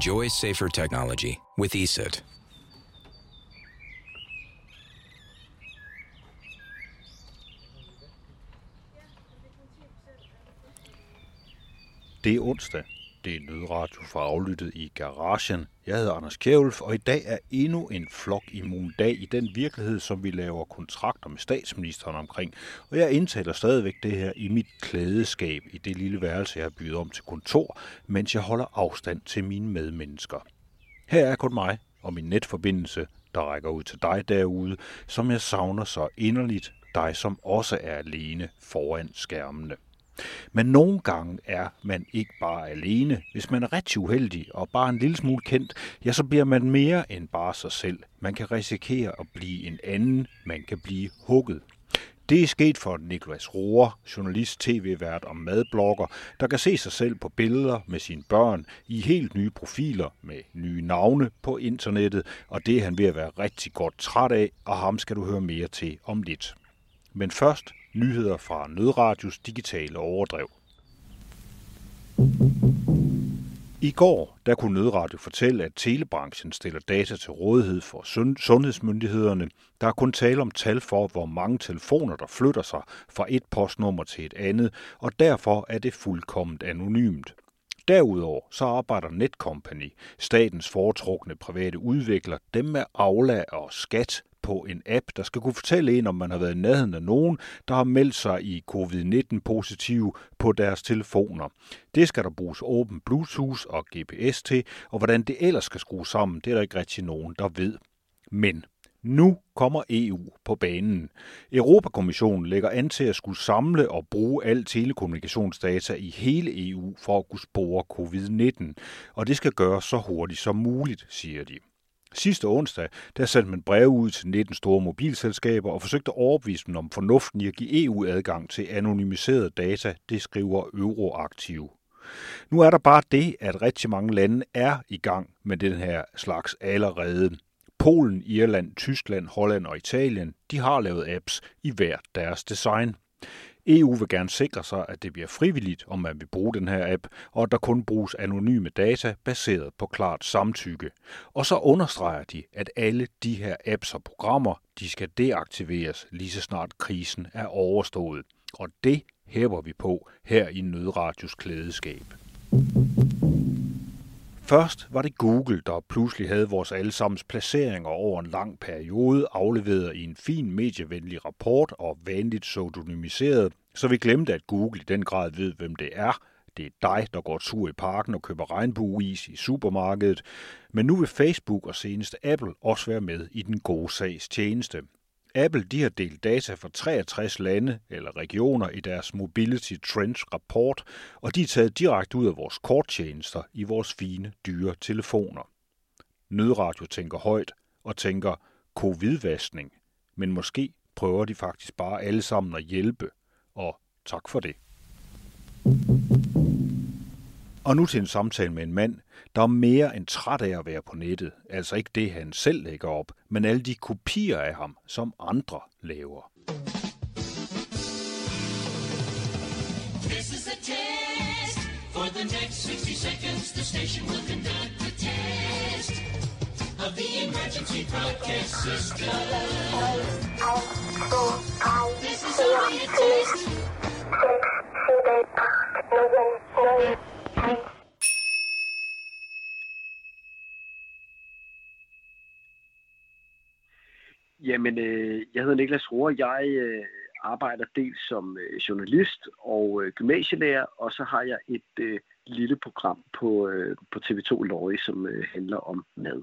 Enjoy safer technology with ESET. Det er onsdag. Det er nødradio fra aflyttet i garagen. Jeg hedder Anders Kjævulf, og i dag er endnu en flok immun dag i den virkelighed, som vi laver kontrakter med statsministeren omkring. Og jeg indtaler stadigvæk det her i mit klædeskab i det lille værelse, jeg har bygget om til kontor, mens jeg holder afstand til mine medmennesker. Her er kun mig og min netforbindelse, der rækker ud til dig derude, som jeg savner så inderligt, dig som også er alene foran skærmene. Men nogle gange er man ikke bare alene. Hvis man er rigtig uheldig og bare en lille smule kendt, ja, så bliver man mere end bare sig selv. Man kan risikere at blive en anden. Man kan blive hugget. Det er sket for Niklas Rohr, journalist, tv-vært og madblogger, der kan se sig selv på billeder med sine børn i helt nye profiler med nye navne på internettet, og det er han ved at være rigtig godt træt af, og ham skal du høre mere til om lidt. Men først nyheder fra Nødradios digitale overdrev. I går der kunne Nødradio fortælle, at telebranchen stiller data til rådighed for sundhedsmyndighederne. Der er kun tale om tal for, hvor mange telefoner, der flytter sig fra et postnummer til et andet, og derfor er det fuldkomment anonymt. Derudover så arbejder Netcompany, statens foretrukne private udvikler, dem med Aula og Skat på en app, der skal kunne fortælle en, om man har været i nærheden af nogen, der har meldt sig i covid-19 positiv på deres telefoner. Det skal der bruges åben Bluetooth og GPS til, og hvordan det ellers skal skrues sammen, det er der ikke rigtig nogen, der ved. Men nu kommer EU på banen. Europakommissionen lægger an til at skulle samle og bruge al telekommunikationsdata i hele EU for at kunne spore covid-19, og det skal gøres så hurtigt som muligt, siger de. Sidste onsdag der sendte man breve ud til 19 store mobilselskaber og forsøgte at overbevise dem om fornuften i at give EU adgang til anonymiserede data, det skriver Euroaktiv. Nu er der bare det, at rigtig mange lande er i gang med den her slags allerede. Polen, Irland, Tyskland, Holland og Italien, de har lavet apps i hver deres design. EU vil gerne sikre sig, at det bliver frivilligt, om man vil bruge den her app, og at der kun bruges anonyme data baseret på klart samtykke. Og så understreger de, at alle de her apps og programmer, de skal deaktiveres lige så snart krisen er overstået. Og det hæver vi på her i Nødradios klædeskab. Først var det Google, der pludselig havde vores allesammens placeringer over en lang periode afleveret i en fin medievenlig rapport og vanligt pseudonymiseret, så vi glemte, at Google i den grad ved, hvem det er. Det er dig, der går tur i parken og køber regnbueis i supermarkedet. Men nu vil Facebook og seneste Apple også være med i den gode sags tjeneste. Apple de har delt data fra 63 lande eller regioner i deres Mobility Trends rapport, og de er taget direkte ud af vores korttjenester i vores fine, dyre telefoner. Nødradio tænker højt og tænker covid-vaskning, men måske prøver de faktisk bare alle sammen at hjælpe, og tak for det. Og nu til en samtale med en mand, der er mere end træt af at være på nettet. Altså ikke det, han selv lægger op, men alle de kopier af ham, som andre laver. This is a test. For the next 60 seconds, the station will conduct a test of the emergency broadcast system. This Jamen, øh, jeg hedder Niklas Rohr. Jeg øh, arbejder dels som øh, journalist og øh, gymnasielærer, og så har jeg et øh, lille program på, øh, på TV2 Lorry, som øh, handler om mad.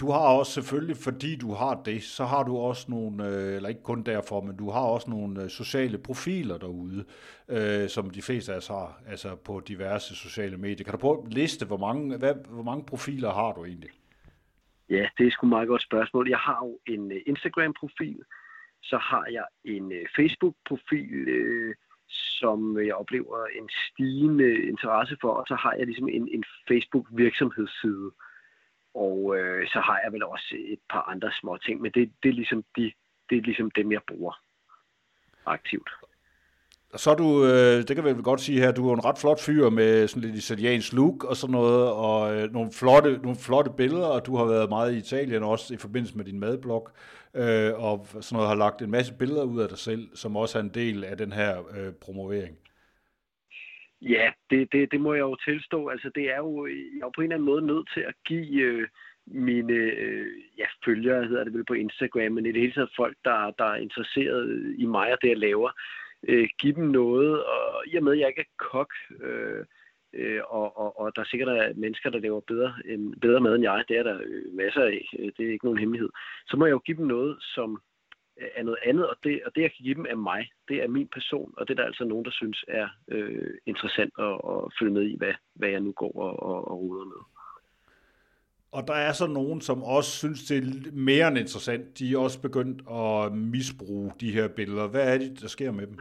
Du har også selvfølgelig, fordi du har det, så har du også nogle, øh, eller ikke kun derfor, men du har også nogle øh, sociale profiler derude, øh, som de fleste af os har, altså på diverse sociale medier. Kan du prøve at liste, hvor mange, hvad, hvor mange profiler har du egentlig? Ja, det er sgu meget godt spørgsmål. Jeg har jo en øh, Instagram-profil, så har jeg en øh, Facebook-profil, øh, som jeg oplever en stigende interesse for, og så har jeg ligesom en, en Facebook-virksomhedsside. Og øh, så har jeg vel også et par andre små ting, men det, det, er ligesom de, det er ligesom dem, jeg bruger aktivt. Så er du, øh, det kan vi vel godt sige her, du er en ret flot fyr med sådan lidt italiensk look og sådan noget, og øh, nogle, flotte, nogle flotte billeder, og du har været meget i Italien også i forbindelse med din madblog, øh, og sådan noget har lagt en masse billeder ud af dig selv, som også er en del af den her øh, promovering. Ja, det, det, det må jeg jo tilstå. Altså, det er jo, øh, jeg er jo på en eller anden måde nødt til at give øh, mine øh, ja, følgere, hedder det vel på Instagram, men i det hele taget folk, der, der er interesseret i mig og det, jeg laver, øh, give dem noget, og i og med, at jeg ikke er kok, øh, øh, og, og, og der er sikkert er mennesker, der laver bedre, øh, bedre mad end jeg, det er der øh, masser af, øh, det er ikke nogen hemmelighed, så må jeg jo give dem noget, som er noget andet, og det, og det jeg kan give dem er mig. Det er min person, og det er der altså nogen, der synes er øh, interessant at, at følge med i, hvad, hvad jeg nu går og, og, og ruder med. Og der er så nogen, som også synes, det er mere end interessant. De er også begyndt at misbruge de her billeder. Hvad er det, der sker med dem?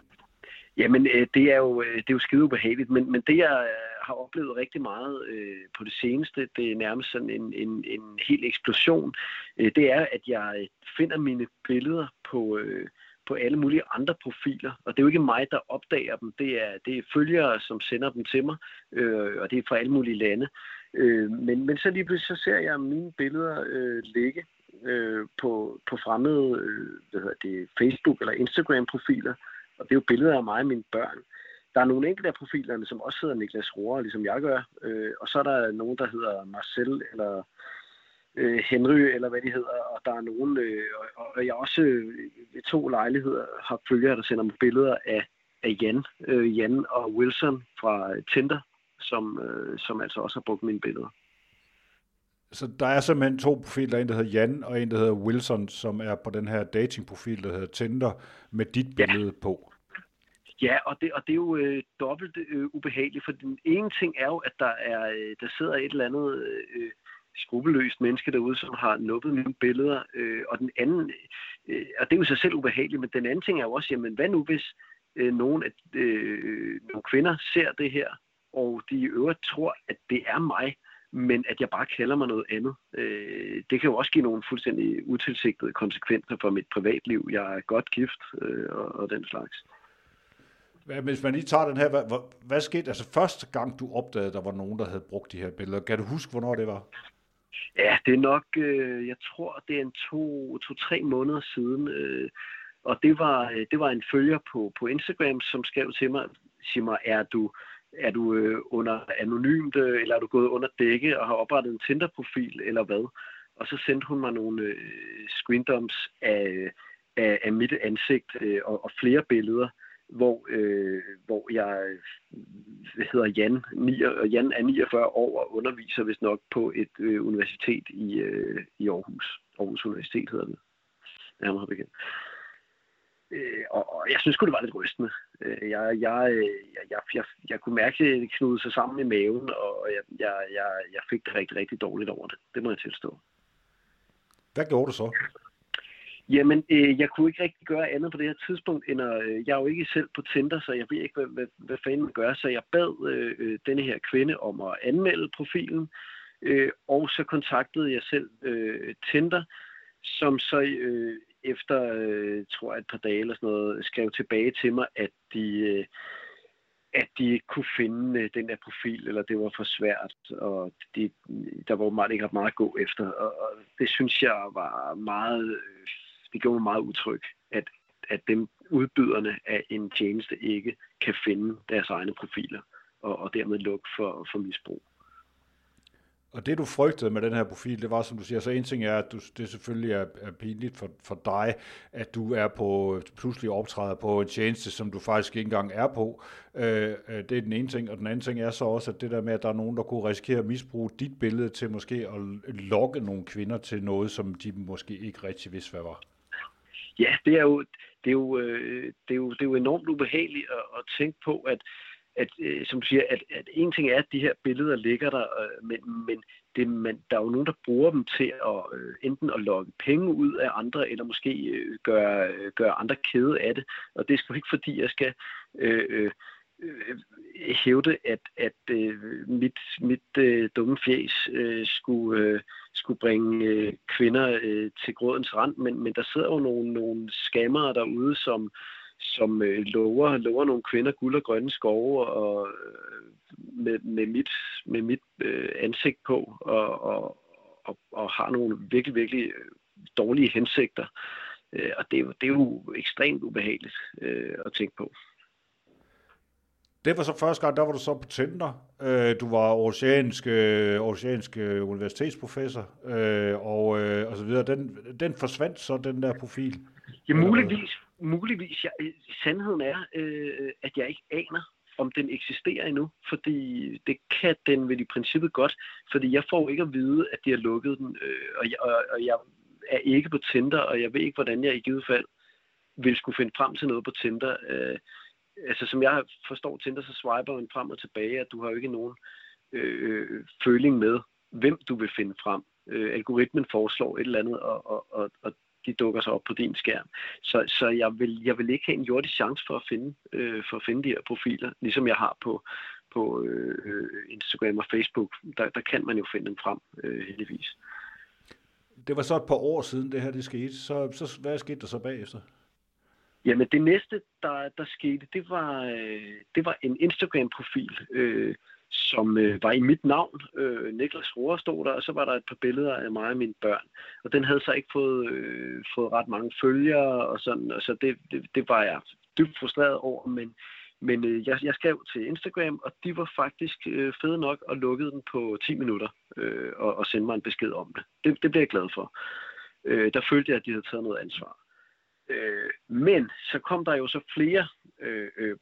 Jamen, øh, det er jo, øh, det er jo skide ubehageligt, men, men det jeg har oplevet rigtig meget øh, på det seneste, det er nærmest sådan en, en, en helt eksplosion, øh, det er, at jeg øh, finder mine billeder på, øh, på alle mulige andre profiler, og det er jo ikke mig, der opdager dem, det er, det er følgere, som sender dem til mig, øh, og det er fra alle mulige lande. Øh, men, men så lige pludselig så ser jeg mine billeder øh, ligge øh, på, på fremmede øh, hvad hedder det, Facebook- eller Instagram-profiler, og det er jo billeder af mig og mine børn. Der er nogle enkelte af profilerne, som også hedder Niklas Rohr, ligesom jeg gør. Øh, og så er der nogen, der hedder Marcel eller øh, Henry, eller hvad de hedder. Og der er nogen, øh, og, og jeg også øh, ved to lejligheder har følgere, der sender mig billeder af, af Jan, øh, Jan og Wilson fra Tinder, som, øh, som altså også har brugt mine billeder. Så der er simpelthen to profiler, en der hedder Jan, og en der hedder Wilson, som er på den her datingprofil, der hedder Tinder, med dit billede ja. på. Ja, og det, og det er jo øh, dobbelt øh, ubehageligt, for den ene ting er jo, at der, er, øh, der sidder et eller andet øh, skrupelløst menneske derude, som har nuppet mine billeder, øh, og den anden, øh, og det er jo sig selv ubehageligt, men den anden ting er jo også, jamen hvad nu hvis øh, nogen, at, øh, nogle kvinder ser det her, og de i øvrigt tror, at det er mig, men at jeg bare kalder mig noget andet. Øh, det kan jo også give nogle fuldstændig utilsigtede konsekvenser for mit privatliv. Jeg er godt gift øh, og, og den slags. Hvis man lige tager den her, hvad, hvad, hvad skete? Altså første gang du opdagede, at der var nogen, der havde brugt de her billeder. Kan du huske, hvornår det var? Ja, det er nok, øh, jeg tror, det er en to, to-tre måneder siden. Øh, og det var, øh, det var en følger på, på Instagram, som skrev til mig, siger mig, er du, er du øh, under anonymt, øh, eller er du gået under dække og har oprettet en Tinder-profil, eller hvad? Og så sendte hun mig nogle øh, screendoms af, øh, af, af mit ansigt øh, og, og flere billeder, hvor, øh, hvor jeg hedder Jan, 9, Jan er 49 år og underviser vist nok på et øh, universitet i, øh, i Aarhus. Aarhus Universitet hedder det. Nærmere bekendt. Øh, og, og jeg synes det var lidt rystende. Øh, jeg, jeg, øh, jeg, jeg, jeg, jeg kunne mærke, at det knudede sig sammen i maven, og jeg, jeg, jeg, jeg fik det rigtig, rigtig dårligt over det. Det må jeg tilstå. Hvad gjorde du så? Jamen, øh, jeg kunne ikke rigtig gøre andet på det her tidspunkt, end at, øh, jeg er jo ikke selv på Tinder, så jeg ved ikke, hvad, hvad, hvad fanden man gør. Så jeg bad øh, øh, denne her kvinde om at anmelde profilen, øh, og så kontaktede jeg selv øh, Tinder, som så øh, efter, øh, tror jeg, et par dage eller sådan noget, skrev tilbage til mig, at de, øh, at de ikke kunne finde øh, den der profil, eller det var for svært, og de, der var meget, ikke ret meget at gå efter. Og, og det synes jeg var meget, øh, det gjorde mig meget utryg, at, at dem udbyderne af en tjeneste ikke kan finde deres egne profiler, og, og dermed lukke for, for misbrug. Og det du frygtede med den her profil, det var som du siger, så en ting er, at du, det selvfølgelig er, er pinligt for, for dig, at du er på pludselig optræder på en tjeneste, som du faktisk ikke engang er på. Øh, øh det er den ene ting, og den anden ting er så også, at det der med, at der er nogen, der kunne risikere at misbruge dit billede til måske at lokke nogle kvinder til noget, som de måske ikke rigtig vidste, hvad var. Ja, det er jo, det er jo, øh, det er jo, det er jo enormt ubehageligt at, at tænke på, at at, øh, som du siger, at, at en ting er, at de her billeder ligger der, øh, men, men det, man, der er jo nogen, der bruger dem til at enten at lokke penge ud af andre, eller måske gøre, gøre andre kede af det. Og det er sgu ikke fordi, jeg skal øh, øh, Øh, hævde, at, at øh, mit, mit øh, dumme fjes øh, skulle, øh, skulle bringe øh, kvinder øh, til grådens rand, men, men der sidder jo nogle, nogle skammere derude, som, som øh, lover, lover nogle kvinder guld og grønne skove og øh, med, med mit, med mit øh, ansigt på og, og, og, og har nogle virkelig, virkelig øh, dårlige hensigter. Øh, og det, det er jo ekstremt ubehageligt øh, at tænke på. Det var så første gang, der var du så på Tinder. Øh, du var oceansk, øh, oceansk øh, universitetsprofessor, øh, og, og så videre. Den, den forsvandt så, den der profil? Ja, muligvis. muligvis. Ja, sandheden er, at jeg ikke aner, om den eksisterer endnu, fordi det kan den vel i princippet godt, fordi jeg får ikke at vide, at de har lukket den, og jeg, og jeg er ikke på Tinder, og jeg ved ikke, hvordan jeg i givet fald vil skulle finde frem til noget på Tinder altså som jeg forstår Tinder, så swiper man frem og tilbage, at du har jo ikke nogen øh, øh, føling med, hvem du vil finde frem. Øh, algoritmen foreslår et eller andet, og, og, og, og de dukker sig op på din skærm. Så, så jeg, vil, jeg vil ikke have en jordisk chance for at finde, øh, for at finde de her profiler, ligesom jeg har på, på øh, Instagram og Facebook. Der, der kan man jo finde dem frem, øh, heldigvis. Det var så et par år siden, det her det skete. Så, så hvad skete der så bagefter? Jamen det næste, der, der skete, det var, øh, det var en Instagram-profil, øh, som øh, var i mit navn. Øh, Niklas Rohr stod der, og så var der et par billeder af mig og mine børn. Og den havde så ikke fået, øh, fået ret mange følgere, og sådan, og så det, det, det var jeg dybt frustreret over, men, men øh, jeg, jeg skrev til Instagram, og de var faktisk øh, fede nok og lukkede den på 10 minutter øh, og, og sendte mig en besked om det. Det, det blev jeg glad for. Øh, der følte jeg, at de havde taget noget ansvar. Øh, men så kom der jo så flere øh, øh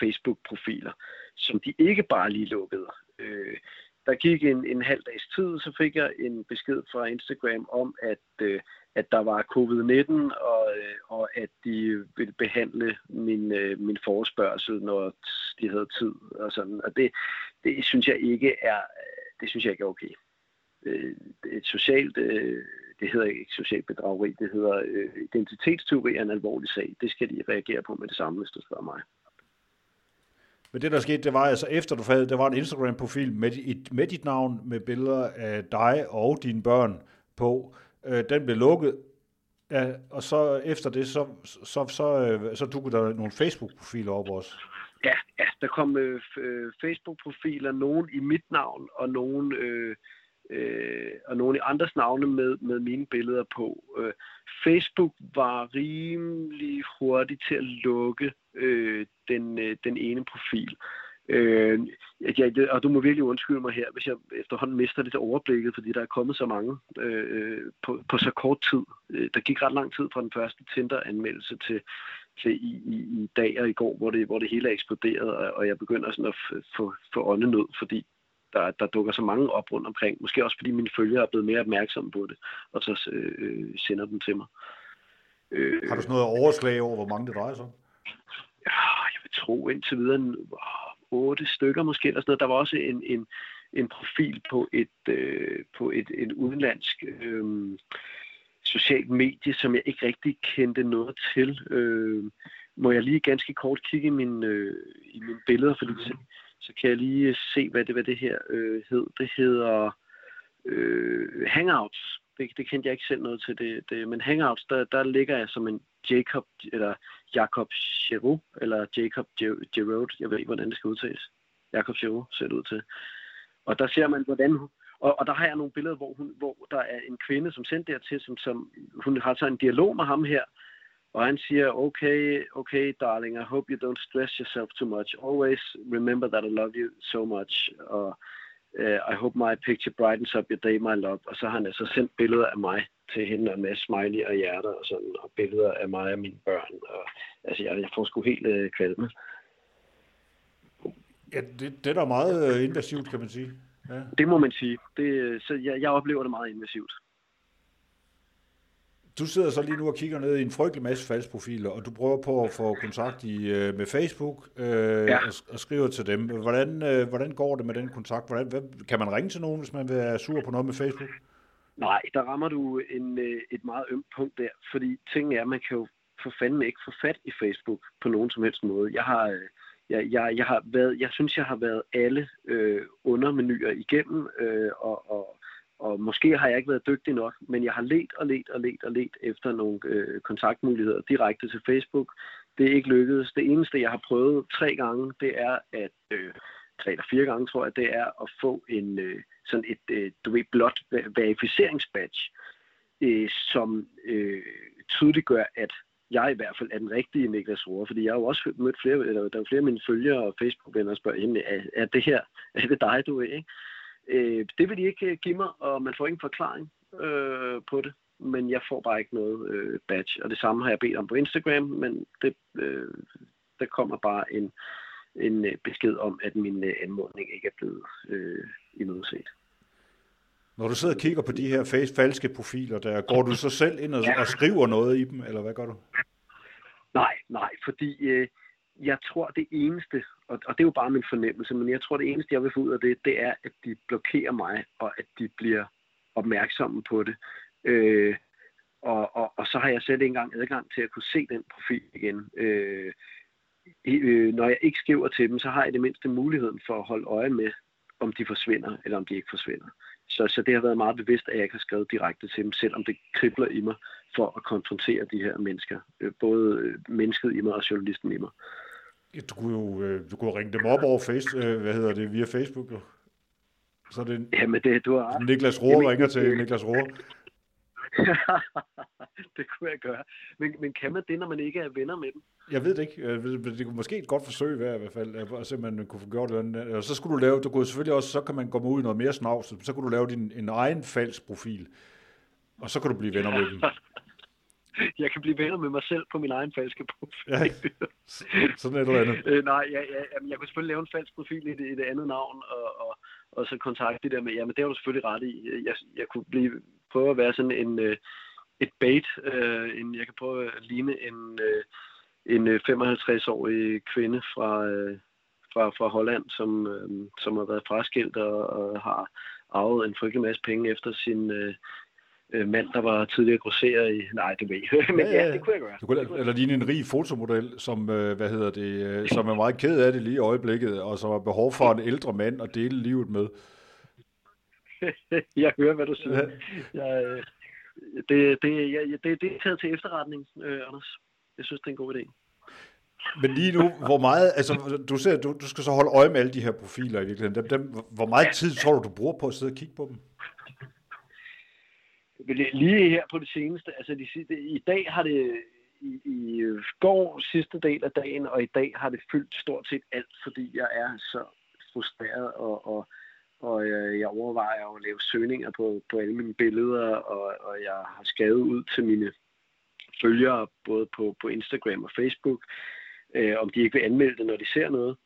Facebook-profiler, som de ikke bare lige lukkede. Øh, der gik en, en halv dags tid, så fik jeg en besked fra Instagram om, at, øh, at der var covid-19, og, øh, og at de ville behandle min, øh, min forespørgsel, når de havde tid. Og, sådan. og det, det synes jeg ikke er, det synes jeg ikke er okay. Øh, et socialt øh, det hedder ikke socialt bedrageri, det hedder øh, identitetsteori er en alvorlig sag. Det skal de reagere på med det samme, hvis du spørger mig. Men det, der skete, det var altså efter du havde, der var en Instagram-profil med, dit, med dit navn, med billeder af dig og dine børn på. Øh, den blev lukket, ja, og så efter det, så, så, så, så, øh, så dukkede der nogle Facebook-profiler op også. Ja, ja der kom øh, øh Facebook-profiler, nogen i mit navn, og nogen øh, øh, og nogle andres navne med, med mine billeder på. Øh, Facebook var rimelig hurtig til at lukke øh, den, øh, den ene profil. Øh, ja, og du må virkelig undskylde mig her, hvis jeg efterhånden mister lidt overblikket, fordi der er kommet så mange øh, på, på så kort tid. Øh, der gik ret lang tid fra den første Tinder-anmeldelse til, til i, i, i dag og i går, hvor det, hvor det hele er eksploderet, og, og jeg begynder sådan at få, få åndenød, fordi der, der dukker så mange op rundt omkring. Måske også fordi mine følgere er blevet mere opmærksomme på det, og så øh, sender dem til mig. Øh, Har du sådan noget overslag over, hvor mange det drejer sig om? Ja, jeg vil tro indtil videre en, otte stykker måske, eller sådan noget. Der var også en, en, en profil på et, øh, på et, et udenlandsk øh, socialt medie, som jeg ikke rigtig kendte noget til. Øh, må jeg lige ganske kort kigge i, min, øh, i mine billeder, fordi så kan jeg lige se, hvad det, hvad det her øh, hed. Det hedder øh, Hangouts. Det, det kendte jeg ikke selv noget til. Det, det, men Hangouts, der, der ligger jeg som en Jacob, eller Jacob Giroux, eller Jacob Giroud, jeg ved ikke, hvordan det skal udtales. Jacob Giroux ser det ud til. Og der ser man, hvordan og, og der har jeg nogle billeder, hvor, hun, hvor der er en kvinde, som sendte det til, som, som hun har så en dialog med ham her, og han siger, okay, okay, darling, I hope you don't stress yourself too much. Always remember that I love you so much. Og uh, I hope my picture brightens up your day, my love. Og så har han altså sendt billeder af mig til hende, med smiley og hjerter og sådan, og billeder af mig og mine børn. Og, altså, jeg, jeg får sgu helt uh, kvalme. Ja, det, det er da meget uh, invasivt, kan man sige. Ja. Det må man sige. Det, så jeg, jeg oplever det meget invasivt. Du sidder så lige nu og kigger ned i en frygtelig masse falsprofiler, og du prøver på at få kontakt i, øh, med Facebook øh, ja. og, og skriver til dem. Hvordan, øh, hvordan går det med den kontakt? Hvordan, hvad, kan man ringe til nogen, hvis man vil være sur på noget med Facebook? Nej, der rammer du en, øh, et meget ømt punkt der, fordi ting er, at man kan jo for fanden ikke få fat i Facebook på nogen som helst måde. Jeg har, øh, jeg, jeg, jeg har været, jeg synes, jeg har været alle øh, undermenuer igennem, øh, og, og og måske har jeg ikke været dygtig nok, men jeg har let og let og let og let efter nogle øh, kontaktmuligheder direkte til Facebook, Det er ikke lykkedes. Det eneste, jeg har prøvet tre gange, det er at, øh, tre eller fire gange tror jeg, det er at få en øh, sådan et, øh, du ved, blot verificeringsbadge, øh, som øh, tydeliggør, at jeg i hvert fald er den rigtige Niklas Rohr, fordi jeg har jo også mødt flere, eller der er flere af mine følgere og Facebook-venner og spørger, er, er det her, er det dig, du er, ikke? Øh, det vil de ikke øh, give mig, og man får ingen forklaring øh, på det, men jeg får bare ikke noget øh, badge, og det samme har jeg bedt om på Instagram, men det, øh, der kommer bare en, en øh, besked om, at min øh, anmodning ikke er blevet øh, imødeset. Når du sidder og kigger på de her face, falske profiler, der går du så selv ind og, ja. og skriver noget i dem, eller hvad gør du? Nej, nej, fordi øh, jeg tror det eneste, og, og det er jo bare min fornemmelse, men jeg tror det eneste, jeg vil få ud af det, det er, at de blokerer mig, og at de bliver opmærksomme på det. Øh, og, og, og så har jeg selv ikke engang adgang til at kunne se den profil igen. Øh, øh, når jeg ikke skriver til dem, så har jeg det mindste muligheden for at holde øje med, om de forsvinder, eller om de ikke forsvinder. Så, så det har været meget bevidst, at jeg ikke har skrevet direkte til dem, selvom det kribler i mig for at konfrontere de her mennesker. Øh, både øh, mennesket i mig og journalisten i mig. Du kunne jo øh, du kunne ringe dem op over face, hvad hedder det, via Facebook. Jo. Så det, Jamen det, du har Niklas Rohr ringer til Niklas Rohr. det kunne jeg gøre. Men, men kan man det, når man ikke er venner med dem? Jeg ved det ikke. Det kunne måske et godt forsøg være i hvert fald, at simpelthen kunne få gjort det. Og så skulle du lave, du kunne selvfølgelig også, så kan man komme ud i noget mere snavs, så kunne du lave din en egen falsk profil, og så kan du blive venner med dem. jeg kan blive venner med mig selv på min egen falske profil. Ja, sådan et eller andet. øh, nej, jeg, jeg, jeg kunne selvfølgelig lave en falsk profil i det, i det andet navn, og, og, og så kontakte det der med, jamen det har du selvfølgelig ret i. Jeg, jeg kunne blive, prøve at være sådan en, øh, et bait, øh, en, jeg kan prøve at ligne en, øh, en 55-årig øh, kvinde fra, øh, fra, fra Holland, som, øh, som har været fraskilt og, og har arvet en frygtelig masse penge efter sin øh, øh mand, der var tidligere grosserer i... Nej, det ved jeg. Men ja, ja, det kunne jeg gøre. Du kunne, eller ligne en rig fotomodel, som, øh, hvad hedder det, som er meget ked af det lige i øjeblikket, og som har behov for en ældre mand at dele livet med. jeg hører, hvad du siger. Ja. Jeg, det, det, jeg, det, det er taget til efterretning, øh, Anders. Jeg synes, det er en god idé. Men lige nu, hvor meget, altså du, ser, du, du skal så holde øje med alle de her profiler i virkeligheden. Dem, dem, hvor meget tid tror du, du bruger på at sidde og kigge på dem? Lige her på det seneste, altså de, i dag har det, i, i øh, går sidste del af dagen, og i dag har det fyldt stort set alt, fordi jeg er så frustreret, og, og, og øh, jeg, overvejer at lave søgninger på, på alle mine billeder, og, og jeg har skrevet ud til mine følgere, både på, på Instagram og Facebook, øh, om de ikke vil anmelde det, når de ser noget.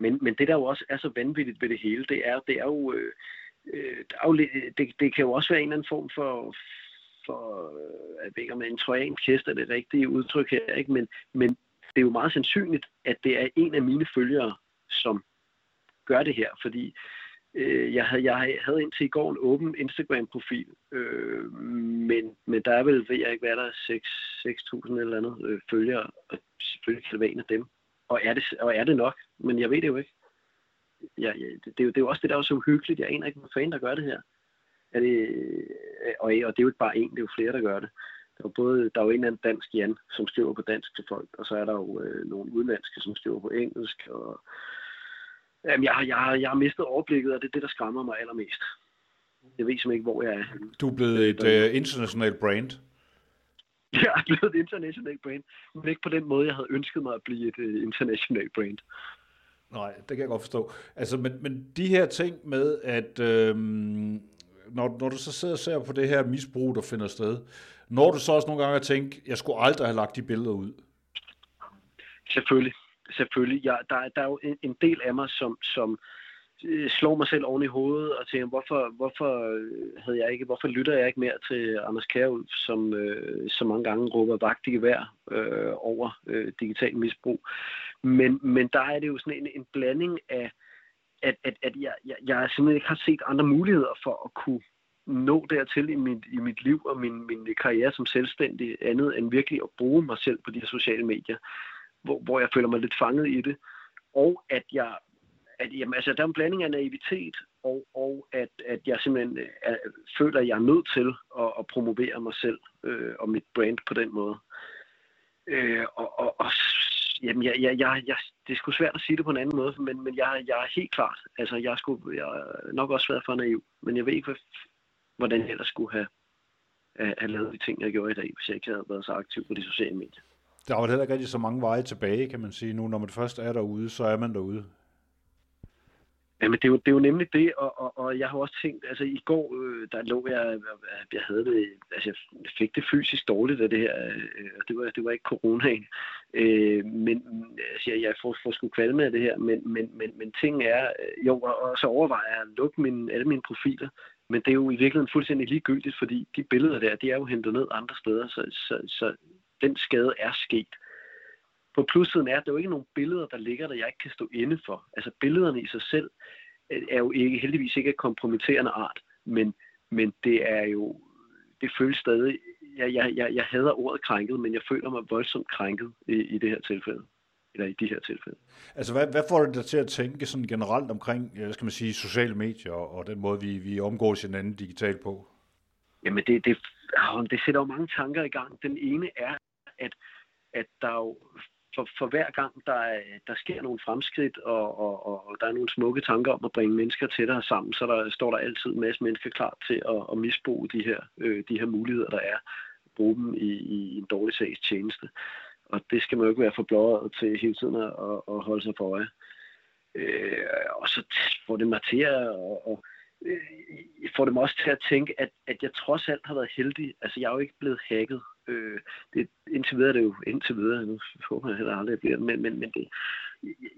Men, men det, der jo også er så vanvittigt ved det hele, det er, det er jo, øh Øh, det, det, det kan jo også være en eller anden form for, for jeg ved ikke om en trojansk hest er det rigtige udtryk her, ikke? Men, men det er jo meget sandsynligt, at det er en af mine følgere, som gør det her, fordi Øh, jeg, havde, jeg havde indtil i går en åben Instagram-profil, øh, men, men der er vel, ved jeg ikke, hvad der er, 6.000 eller andet øh, følgere, og selvfølgelig kan det være en af dem. Og er, det, og er det nok? Men jeg ved det jo ikke. Ja, ja, det, det, er jo, det er jo også det, der er så uhyggeligt. Jeg aner ikke, hvad fanden der gør det her. Er det, øh, og, og det er jo ikke bare en, det er jo flere, der gør det. Der er, både, der er jo en eller anden dansk Jan, som skriver på dansk til folk, og så er der jo øh, nogle udenlandske, som skriver på engelsk, og Jamen, jeg, har, jeg, jeg har mistet overblikket, og det er det, der skræmmer mig allermest. Jeg ved simpelthen ikke, hvor jeg er. Du er blevet et uh, internationalt brand. Jeg er blevet et internationalt brand, men ikke på den måde, jeg havde ønsket mig at blive et uh, internationalt brand. Nej, det kan jeg godt forstå. Altså, men, men de her ting med, at øhm, når, når du så sidder og ser på det her misbrug, der finder sted, når du så også nogle gange at tænke, jeg skulle aldrig have lagt de billeder ud? Selvfølgelig selvfølgelig. Jeg, der, der er jo en, en del af mig, som, som øh, slår mig selv oven i hovedet og tænker, hvorfor, hvorfor, øh, havde jeg ikke, hvorfor lytter jeg ikke mere til Anders Kjærulf, som øh, så mange gange råber vagt i gevær øh, over øh, digital misbrug. Men, men der er det jo sådan en, en blanding af, at, at, at jeg, jeg, jeg simpelthen ikke har set andre muligheder for at kunne nå dertil i mit, i mit liv og min, min karriere som selvstændig, andet end virkelig at bruge mig selv på de her sociale medier hvor, hvor jeg føler mig lidt fanget i det, og at jeg at jamen, altså, der er en blanding af naivitet, og, og at, at jeg simpelthen øh, er, føler, at jeg er nødt til at, at promovere mig selv øh, og mit brand på den måde. Øh, og, og, og Jamen, jeg, jeg, jeg, jeg, det er sgu svært at sige det på en anden måde, men, men jeg, jeg er helt klart, altså jeg, skulle, jeg er nok også været for naiv, men jeg ved ikke, hvordan jeg ellers skulle have, have lavet de ting, jeg gjorde i dag, hvis jeg ikke havde været så aktiv på de sociale medier. Der var heller ikke rigtig så mange veje tilbage, kan man sige. Nu, når man først er derude, så er man derude. Jamen, det er, jo, det er jo nemlig det, og, og, og jeg har også tænkt, altså i går, øh, der lå jeg, øh, jeg havde det, altså jeg fik det fysisk dårligt af det her, øh, og det var, det var ikke coronaen, øh, men altså, jeg, jeg får, får sgu kvalme af det her, men, men, men, men ting er, øh, jo, og, og så overvejer jeg at lukke mine, alle mine profiler, men det er jo i virkeligheden fuldstændig ligegyldigt, fordi de billeder der, de er jo hentet ned andre steder, så, så, så den skade er sket. På plussiden er, at der jo ikke nogen billeder, der ligger, der jeg ikke kan stå inde for. Altså billederne i sig selv øh, er jo ikke, heldigvis ikke af kompromitterende art, men, men det er jo, det føles stadig, jeg, jeg, jeg, jeg hader ordet krænket, men jeg føler mig voldsomt krænket i, i det her tilfælde eller i de her tilfælde. Altså, hvad, hvad får det dig til at tænke sådan generelt omkring, skal man sige, sociale medier og den måde, vi, vi omgås hinanden digitalt på? Jamen, det, det, det sætter jo mange tanker i gang. Den ene er, at, at der jo for, for hver gang, der, der sker nogle fremskridt, og, og, og der er nogle smukke tanker om at bringe mennesker tættere sammen, så der står der altid en masse mennesker klar til at, at misbruge de her, øh, de her muligheder, der er. Bruge dem i, i en dårlig sags tjeneste. Og det skal man jo ikke være for blåret til hele tiden at, at holde sig for øje. Øh, og så får det mig til at, og, og, øh, får det mig også til at tænke, at, at jeg trods alt har været heldig. Altså, jeg er jo ikke blevet hacket. Øh, det, indtil videre er det jo indtil videre. Nu håber jeg heller aldrig, at bliver det. Men, men, men det,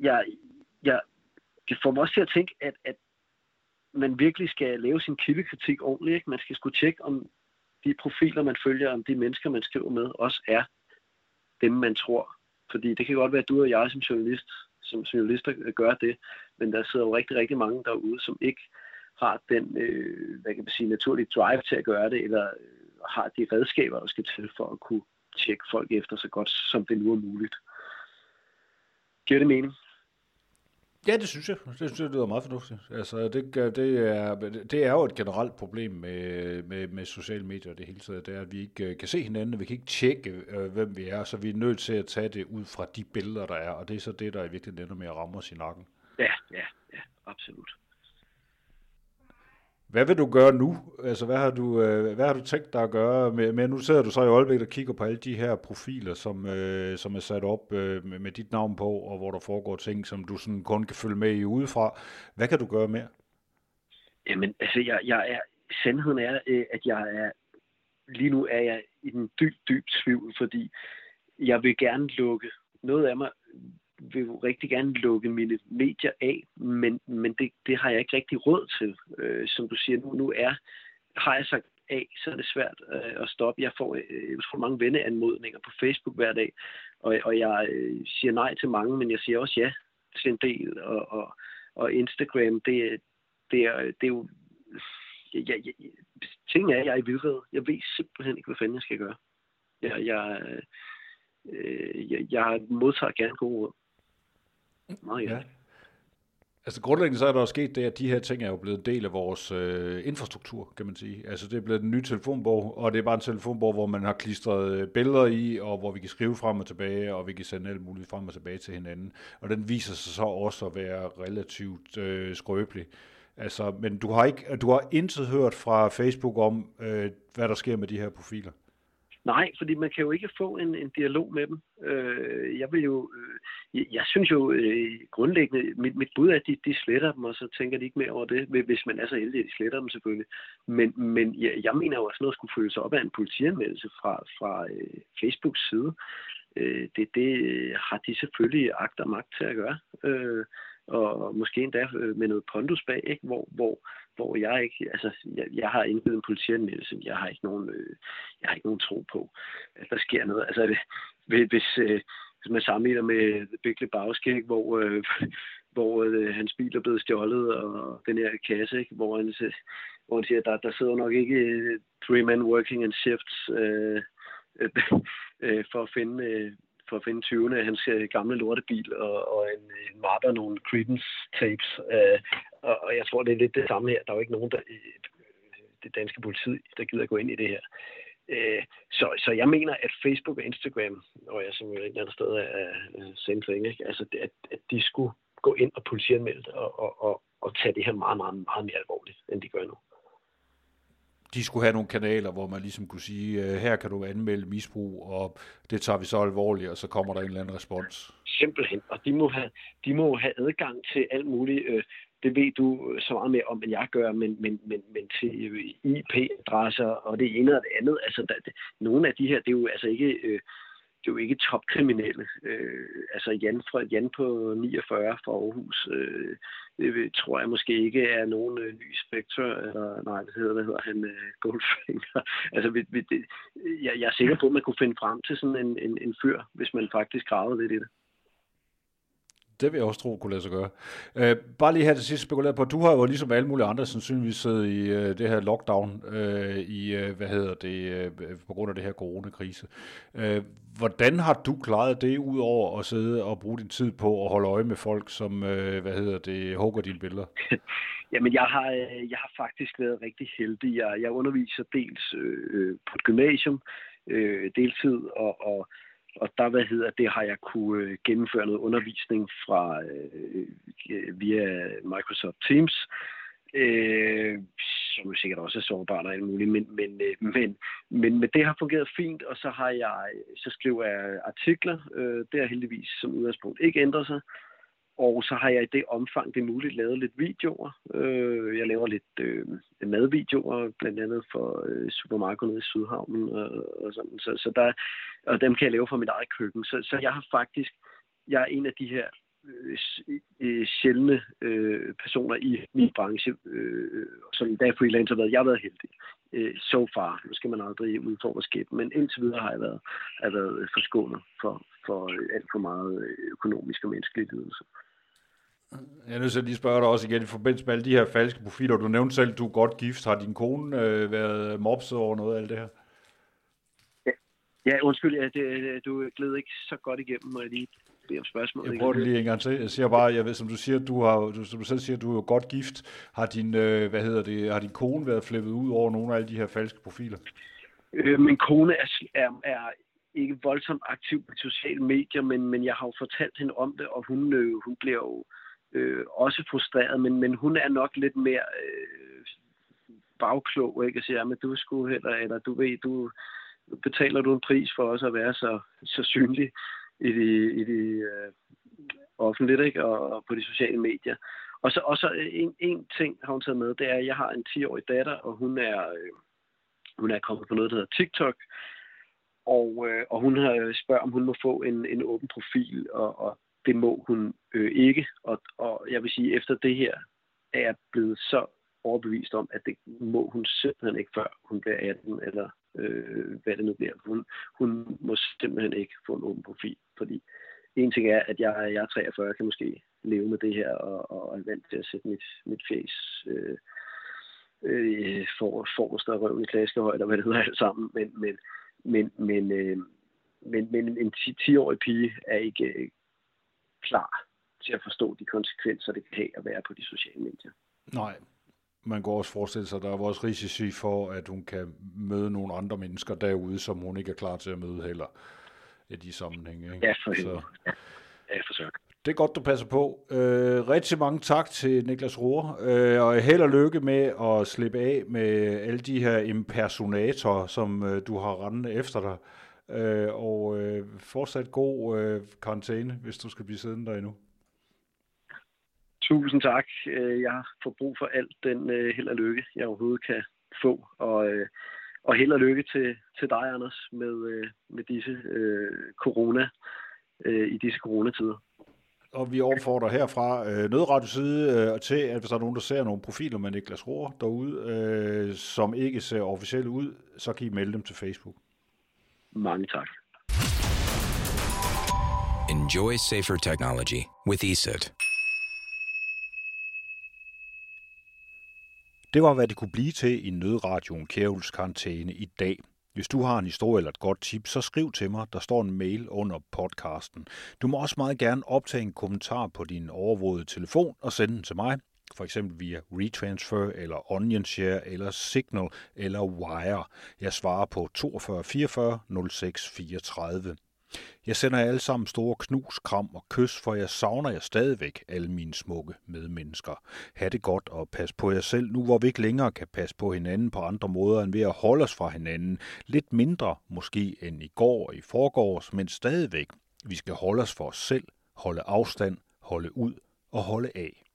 jeg, jeg, det får mig også til at tænke, at, at man virkelig skal lave sin kildekritik ordentligt. Ikke? Man skal skulle tjekke, om de profiler, man følger, om de mennesker, man skriver med, også er dem, man tror. Fordi det kan godt være, at du og jeg som journalist, som journalister gør det, men der sidder jo rigtig, rigtig mange derude, som ikke har den, øh, hvad kan man sige, naturlige drive til at gøre det, eller øh, har de redskaber, der skal til for at kunne tjekke folk efter så godt, som det nu er muligt. Giver det mening? Ja, det synes jeg. Det synes jeg lyder meget fornuftigt. Altså, det, det, er, det er jo et generelt problem med, med, med sociale medier det hele taget. Det er, at vi ikke øh, kan se hinanden, vi kan ikke tjekke, øh, hvem vi er, så vi er nødt til at tage det ud fra de billeder, der er, og det er så det, der i virkeligheden ender med at ramme os i nakken. Ja, ja, ja, absolut. Hvad vil du gøre nu? Altså, hvad har du, øh, hvad har du tænkt dig at gøre? Med, med, nu sidder du så i øjeblikket og kigger på alle de her profiler, som, øh, som er sat op øh, med, med dit navn på, og hvor der foregår ting, som du sådan kun kan følge med i udefra. Hvad kan du gøre mere? Jamen, altså, jeg, jeg er, sandheden er, øh, at jeg er, lige nu er jeg i den dyb, dyb tvivl, fordi jeg vil gerne lukke noget af mig vil jo rigtig gerne lukke mine medier af, men, men det, det har jeg ikke rigtig råd til. Øh, som du siger, nu, nu er, har jeg sagt af, så er det svært øh, at stoppe. Jeg får øh, jeg får mange venneanmodninger på Facebook hver dag, og, og jeg øh, siger nej til mange, men jeg siger også ja til en del. Og, og, og Instagram, det, det, er, det er jo... Jeg, jeg, jeg, ting er, at jeg er i vildred. Jeg ved simpelthen ikke, hvad fanden jeg skal gøre. Jeg, jeg, øh, øh jeg, jeg modtager gerne gode råd. Meget ja. Altså grundlæggende så er der jo sket det, at de her ting er jo blevet en del af vores øh, infrastruktur, kan man sige. Altså det er blevet en ny telefonbog, og det er bare en telefonbog, hvor man har klistret øh, billeder i, og hvor vi kan skrive frem og tilbage, og vi kan sende alt muligt frem og tilbage til hinanden. Og den viser sig så også at være relativt øh, skrøbelig. Altså, men du har ikke, du har intet hørt fra Facebook om, øh, hvad der sker med de her profiler. Nej, fordi man kan jo ikke få en, en dialog med dem. Øh, jeg vil jo, øh, jeg, synes jo øh, grundlæggende, mit, mit bud er, at de, de sletter dem, og så tænker de ikke mere over det, hvis man er så heldig, at de sletter dem selvfølgelig. Men, men jeg, jeg mener jo også noget skulle føles op af en politianmeldelse fra, fra øh, Facebooks side. Øh, det, det har de selvfølgelig agt og magt til at gøre. Øh, og måske endda øh, med noget pondus bag, ikke? Hvor, hvor, hvor jeg ikke, altså, jeg, jeg har indgivet en politianmeldelse, jeg har ikke nogen, øh, jeg har ikke nogen tro på, at der sker noget. Altså, hvis, øh, hvis man sammenligner med Big Lebowski, hvor, øh, hvor øh, hans bil er blevet stjålet, og den her kasse, ikke? hvor han, hvor han siger, der, der sidder nok ikke øh, three men working in shifts øh, øh, øh for at finde øh, for at finde 20'erne af hans øh, gamle lortebil og, og en, en mappe og nogle Creedence tapes. Øh, og, og jeg tror, det er lidt det samme her. Der er jo ikke nogen, der, øh, det danske politi, der gider gå ind i det her. Øh, så, så jeg mener, at Facebook og Instagram, og jeg som jo et eller andet sted er same thing, ikke? Altså, at, at de skulle gå ind og politianmelde og, og, og, og tage det her meget, meget, meget mere alvorligt, end de gør nu de skulle have nogle kanaler, hvor man ligesom kunne sige, øh, her kan du anmelde misbrug, og det tager vi så alvorligt, og så kommer der en eller anden respons. Simpelthen, og de må have, de må have adgang til alt muligt. Øh, det ved du så meget mere om, end jeg gør, men, men, men, men til øh, IP-adresser og det ene og det andet. Altså, der, det, nogle af de her, det er jo altså ikke... Øh, det er jo ikke topkriminelle. Øh, altså Jan, fra, Jan på 49 fra Aarhus, øh, det tror jeg måske ikke er nogen øh, ny spektor, eller nej, det hedder, hvad hedder han, øh, Goldfinger. altså, vi, vi, det, jeg, jeg er sikker på, at man kunne finde frem til sådan en, en, en fyr, hvis man faktisk gravede lidt i det. Det vil jeg også tro kunne lade sig gøre. Øh, bare lige her til sidst spekuleret på, du har jo ligesom alle mulige andre sandsynligvis siddet i øh, det her lockdown øh, i, øh, hvad hedder det, øh, på grund af det her coronakrise. Øh, hvordan har du klaret det ud over at sidde og bruge din tid på at holde øje med folk, som, øh, hvad hedder det, hugger dine billeder? Jamen, jeg har, øh, jeg har faktisk været rigtig heldig. Jeg, jeg underviser dels øh, øh på et gymnasium, øh, deltid, og, og og der, hvad hedder det, har jeg kunne øh, gennemføre noget undervisning fra øh, øh, via Microsoft Teams, øh, som jo sikkert også er sårbart og alt muligt, men, men, øh, men, men, men det har fungeret fint, og så har jeg, så skriver jeg artikler, øh, det har heldigvis som udgangspunkt ikke ændret sig, og så har jeg i det omfang, det er muligt, lavet lidt videoer. Øh, jeg laver lidt øh, madvideoer, blandt andet for øh, supermarkedet i Sydhavnen og, og sådan. Så, så der, og dem kan jeg lave fra mit eget køkken. Så, så jeg har faktisk, jeg er en af de her øh, øh sjældne øh, personer i min branche, øh, som der er freelancer været. Jeg har været heldig. Øh, so far. Nu skal man aldrig udfordre skæbnen, men indtil videre har jeg været, har været øh, forskånet for, for alt for meget økonomisk og menneskelig lidelse. Jeg er nødt til at lige spørge dig også igen i forbindelse med alle de her falske profiler. Du nævnte selv, du er godt gift. Har din kone øh, været mopset over noget af alt det her? Ja, ja undskyld, ja, det, du gled ikke så godt igennem, når jeg lige beder om spørgsmål. Jeg prøver det lige en gang til. Jeg siger bare, jeg ved, som du siger, du har, du, som du selv siger, du er godt gift. Har din, øh, hvad hedder det, har din kone været flippet ud over nogle af alle de her falske profiler? Øh, min kone er, er, er ikke voldsomt aktiv på sociale medier, men, men jeg har jo fortalt hende om det, og hun, øh, hun bliver jo øh, Øh, også frustreret, men, men hun er nok lidt mere øh, bagklog, ikke? Og siger, men du skulle heller, eller du ved, du betaler du en pris for også at være så, så synlig i de, i de øh, offentligt, ikke? Og, og på de sociale medier. Og så, og så øh, en, en ting har hun taget med, det er, at jeg har en 10-årig datter, og hun er, øh, hun er kommet på noget, der hedder TikTok, og, øh, og hun har øh, spørger, om hun må få en, en åben profil, og, og det må hun øh, ikke. Og, og jeg vil sige, efter det her er jeg blevet så overbevist om, at det må hun simpelthen ikke, før hun bliver 18, eller øh, hvad det nu bliver. Hun, hun må simpelthen ikke få en åben profil, fordi en ting er, at jeg, jeg er 43, kan måske leve med det her, og, og er vant til at sætte mit, mit fjes øh, øh, for, forrest og røven i klaskehøjde, og hvad det hedder alt sammen, men, men, men, men, øh, men, men en 10-årig pige er ikke klar til at forstå de konsekvenser, det kan have at være på de sociale medier. Nej, man går også forestille sig, at der er også risici for, at hun kan møde nogle andre mennesker derude, som hun ikke er klar til at møde heller i de sammenhænge. Ikke? Ja, for Så, ja. ja, for Det er godt, du passer på. Øh, rigtig mange tak til Niklas Rohr, øh, og held og lykke med at slippe af med alle de her impersonatorer, som øh, du har rendet efter dig. Øh, og øh, fortsat god øh, karantæne, hvis du skal blive siddende der endnu. Tusind tak. Øh, jeg får brug for alt den øh, held og lykke, jeg overhovedet kan få. Og, øh, og held og lykke til, til dig, Anders, med, øh, med disse øh, corona, øh, i disse coronatider. Og vi opfordrer herfra øh, Nødradios side øh, til, at hvis der er nogen, der ser nogle profiler med Niklas Rohr derude, øh, som ikke ser officielt ud, så kan I melde dem til Facebook. Mange tak. Enjoy safer technology with ESET. Det var, hvad det kunne blive til i nødradioen Kævels karantæne i dag. Hvis du har en historie eller et godt tip, så skriv til mig. Der står en mail under podcasten. Du må også meget gerne optage en kommentar på din overvågede telefon og sende den til mig for eksempel via Retransfer eller Onion Share eller Signal eller Wire. Jeg svarer på 42 44 06 34. Jeg sender jer alle sammen store knus, kram og kys, for jeg savner jer stadigvæk, alle mine smukke medmennesker. Ha' det godt og pas på jer selv, nu hvor vi ikke længere kan passe på hinanden på andre måder end ved at holde os fra hinanden. Lidt mindre måske end i går og i forgårs, men stadigvæk. Vi skal holde os for os selv, holde afstand, holde ud og holde af.